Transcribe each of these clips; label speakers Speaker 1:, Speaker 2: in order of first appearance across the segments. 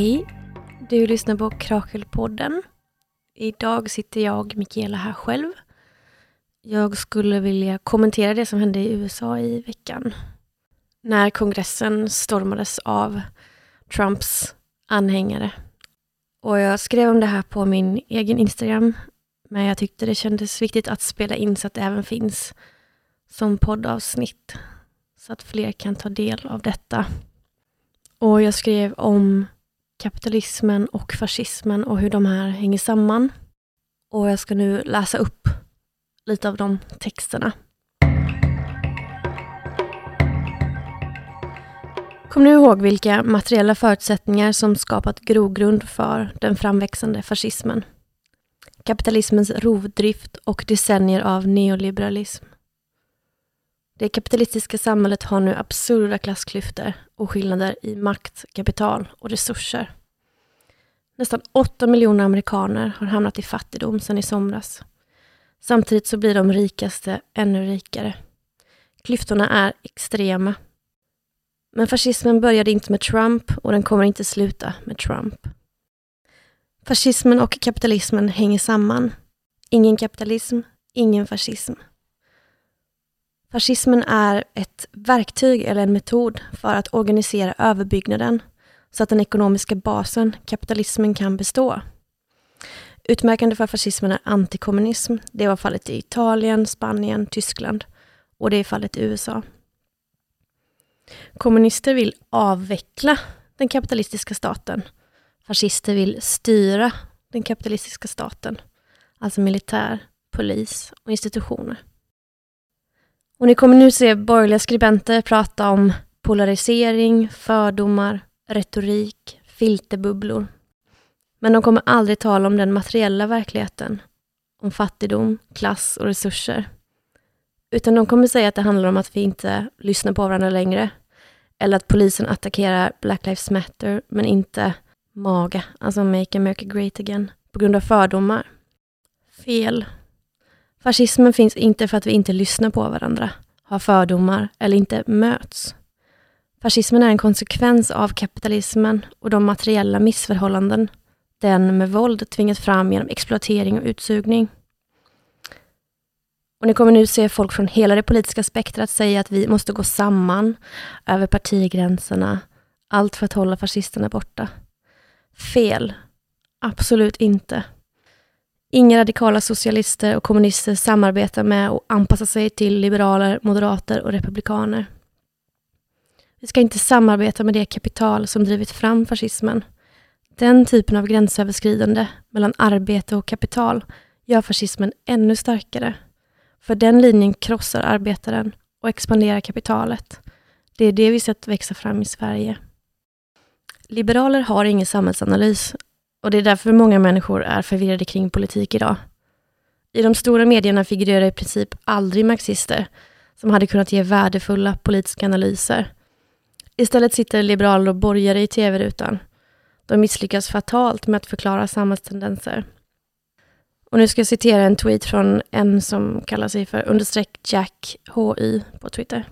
Speaker 1: Hej! Du lyssnar på Krakelpodden. Idag sitter jag, Mikaela, här själv. Jag skulle vilja kommentera det som hände i USA i veckan. När kongressen stormades av Trumps anhängare. Och jag skrev om det här på min egen Instagram. Men jag tyckte det kändes viktigt att spela in så att det även finns som poddavsnitt. Så att fler kan ta del av detta. Och jag skrev om kapitalismen och fascismen och hur de här hänger samman. Och jag ska nu läsa upp lite av de texterna. Kom nu ihåg vilka materiella förutsättningar som skapat grogrund för den framväxande fascismen. Kapitalismens rovdrift och decennier av neoliberalism. Det kapitalistiska samhället har nu absurda klassklyftor och skillnader i makt, kapital och resurser. Nästan 8 miljoner amerikaner har hamnat i fattigdom sedan i somras. Samtidigt så blir de rikaste ännu rikare. Klyftorna är extrema. Men fascismen började inte med Trump och den kommer inte sluta med Trump. Fascismen och kapitalismen hänger samman. Ingen kapitalism, ingen fascism. Fascismen är ett verktyg eller en metod för att organisera överbyggnaden så att den ekonomiska basen, kapitalismen, kan bestå. Utmärkande för fascismen är antikommunism. Det var fallet i Italien, Spanien, Tyskland och det är fallet i USA. Kommunister vill avveckla den kapitalistiska staten. Fascister vill styra den kapitalistiska staten, alltså militär, polis och institutioner. Och ni kommer nu se borgerliga skribenter prata om polarisering, fördomar, retorik, filterbubblor. Men de kommer aldrig tala om den materiella verkligheten, om fattigdom, klass och resurser. Utan de kommer säga att det handlar om att vi inte lyssnar på varandra längre. Eller att polisen attackerar Black Lives Matter, men inte MAGA, alltså Make America Great Again, på grund av fördomar. Fel. Fascismen finns inte för att vi inte lyssnar på varandra, har fördomar eller inte möts. Fascismen är en konsekvens av kapitalismen och de materiella missförhållanden den med våld tvingat fram genom exploatering och utsugning. Och ni kommer nu se folk från hela det politiska spektrat säga att vi måste gå samman över partigränserna, allt för att hålla fascisterna borta. Fel. Absolut inte. Inga radikala socialister och kommunister samarbetar med och anpassar sig till liberaler, moderater och republikaner. Vi ska inte samarbeta med det kapital som drivit fram fascismen. Den typen av gränsöverskridande mellan arbete och kapital gör fascismen ännu starkare. För den linjen krossar arbetaren och expanderar kapitalet. Det är det vi sett växa fram i Sverige. Liberaler har ingen samhällsanalys och det är därför många människor är förvirrade kring politik idag. I de stora medierna figurerar i princip aldrig marxister som hade kunnat ge värdefulla politiska analyser. Istället sitter liberaler och borgare i tv-rutan. De misslyckas fatalt med att förklara samhällstendenser. Och nu ska jag citera en tweet från en som kallar sig för understreck Jack HY på Twitter.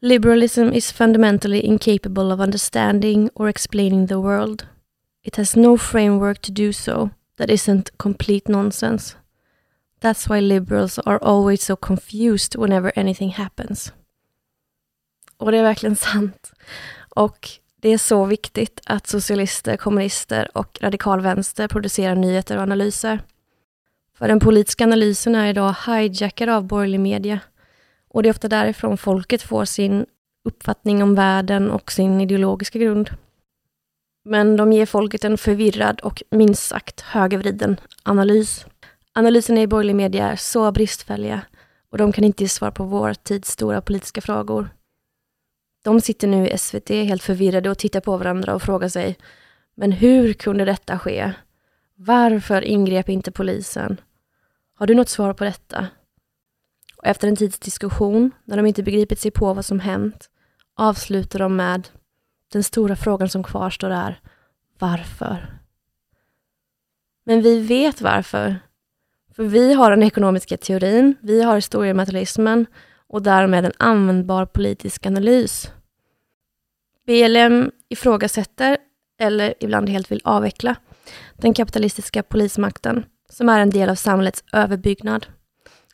Speaker 1: Liberalism is fundamentally incapable of understanding or explaining the world. It has no framework to do so that isn't complete nonsense. That's why liberals are always so confused whenever anything happens. Och det är verkligen sant. Och det är så viktigt att socialister, kommunister och radikalvänster producerar nyheter och analyser. För den politiska analysen är idag hijackad av borgerlig media och det är ofta därifrån folket får sin uppfattning om världen och sin ideologiska grund. Men de ger folket en förvirrad och minst sagt högervriden analys. Analyserna i borgerlig media är så bristfälliga och de kan inte ge svar på vår tids stora politiska frågor. De sitter nu i SVT helt förvirrade och tittar på varandra och frågar sig, men hur kunde detta ske? Varför ingrep inte polisen? Har du något svar på detta? Och efter en tids diskussion, när de inte begripit sig på vad som hänt, avslutar de med den stora frågan som kvarstår är varför? Men vi vet varför. För vi har den ekonomiska teorin, vi har historiematerialismen och därmed en användbar politisk analys. BLM ifrågasätter, eller ibland helt vill avveckla, den kapitalistiska polismakten, som är en del av samhällets överbyggnad.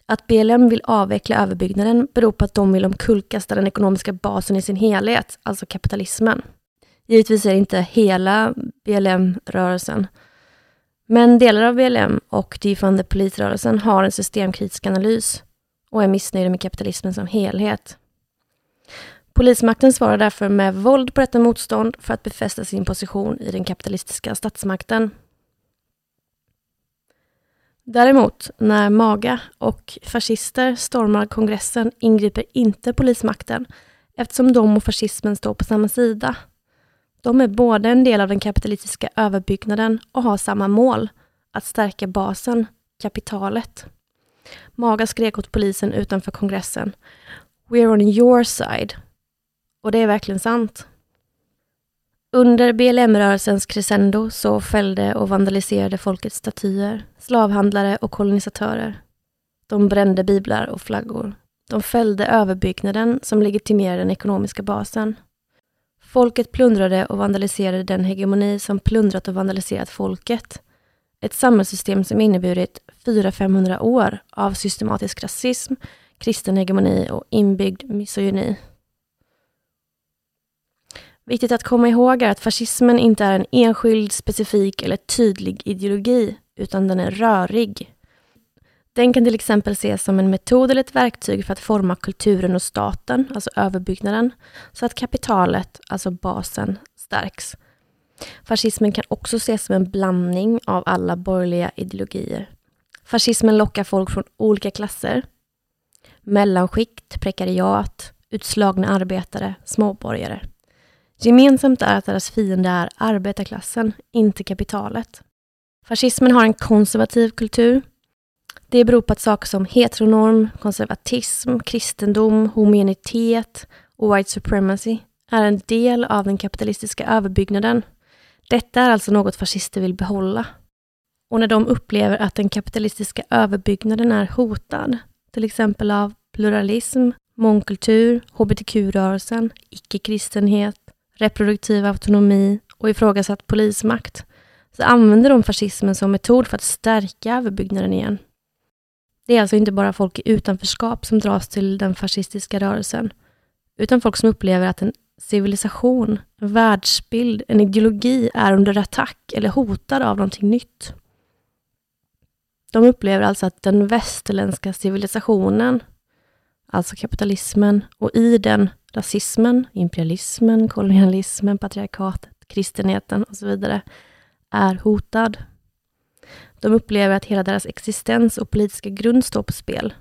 Speaker 1: Att BLM vill avveckla överbyggnaden beror på att de vill omkullkasta den ekonomiska basen i sin helhet, alltså kapitalismen. Givetvis är det inte hela BLM-rörelsen, men delar av BLM och Defund the Police-rörelsen har en systemkritisk analys och är missnöjda med kapitalismen som helhet. Polismakten svarar därför med våld på detta motstånd för att befästa sin position i den kapitalistiska statsmakten. Däremot, när MAGA och fascister stormar kongressen ingriper inte polismakten eftersom de och fascismen står på samma sida. De är både en del av den kapitalistiska överbyggnaden och har samma mål, att stärka basen, kapitalet. MAGA skrek åt polisen utanför kongressen “We're on your side” och det är verkligen sant. Under BLM-rörelsens crescendo så fällde och vandaliserade folket statyer, slavhandlare och kolonisatörer. De brände biblar och flaggor. De fällde överbyggnaden som legitimerade den ekonomiska basen. Folket plundrade och vandaliserade den hegemoni som plundrat och vandaliserat folket. Ett samhällssystem som inneburit 400-500 år av systematisk rasism, kristen hegemoni och inbyggd misogyni. Viktigt att komma ihåg är att fascismen inte är en enskild, specifik eller tydlig ideologi, utan den är rörig. Den kan till exempel ses som en metod eller ett verktyg för att forma kulturen och staten, alltså överbyggnaden, så att kapitalet, alltså basen, stärks. Fascismen kan också ses som en blandning av alla borgerliga ideologier. Fascismen lockar folk från olika klasser, mellanskikt, prekariat, utslagna arbetare, småborgare. Gemensamt är att deras fiende är arbetarklassen, inte kapitalet. Fascismen har en konservativ kultur. Det beror på att saker som heteronorm, konservatism, kristendom, homogenitet och white supremacy är en del av den kapitalistiska överbyggnaden. Detta är alltså något fascister vill behålla. Och när de upplever att den kapitalistiska överbyggnaden är hotad, till exempel av pluralism, mångkultur, hbtq-rörelsen, icke-kristenhet, reproduktiv autonomi och ifrågasatt polismakt, så använder de fascismen som metod för att stärka överbyggnaden igen. Det är alltså inte bara folk i utanförskap som dras till den fascistiska rörelsen, utan folk som upplever att en civilisation, en världsbild, en ideologi är under attack eller hotad av någonting nytt. De upplever alltså att den västerländska civilisationen, alltså kapitalismen, och i den rasismen, imperialismen, kolonialismen, patriarkatet, kristenheten och så vidare är hotad. De upplever att hela deras existens och politiska grund står på spel.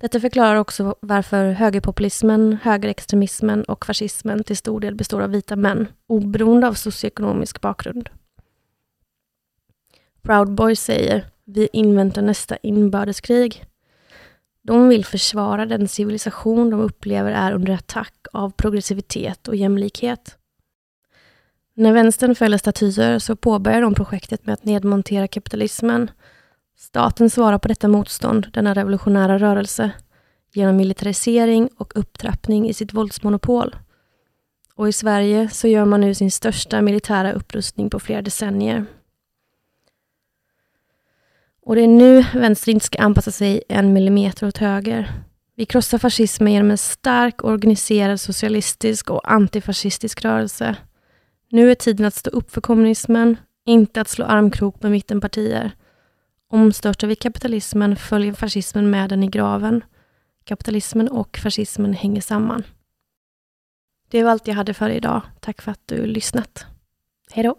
Speaker 1: Detta förklarar också varför högerpopulismen, högerextremismen och fascismen till stor del består av vita män, oberoende av socioekonomisk bakgrund. Proud Boys säger, vi inväntar nästa inbördeskrig. De vill försvara den civilisation de upplever är under attack av progressivitet och jämlikhet. När vänstern fäller statyer så påbörjar de projektet med att nedmontera kapitalismen. Staten svarar på detta motstånd, denna revolutionära rörelse, genom militarisering och upptrappning i sitt våldsmonopol. Och i Sverige så gör man nu sin största militära upprustning på flera decennier. Och det är nu vänster inte ska anpassa sig en millimeter åt höger. Vi krossar fascismen genom en stark organiserad socialistisk och antifascistisk rörelse. Nu är tiden att stå upp för kommunismen, inte att slå armkrok med mittenpartier. Omstörtar vi kapitalismen följer fascismen med den i graven. Kapitalismen och fascismen hänger samman. Det var allt jag hade för idag. Tack för att du lyssnat. Hej då!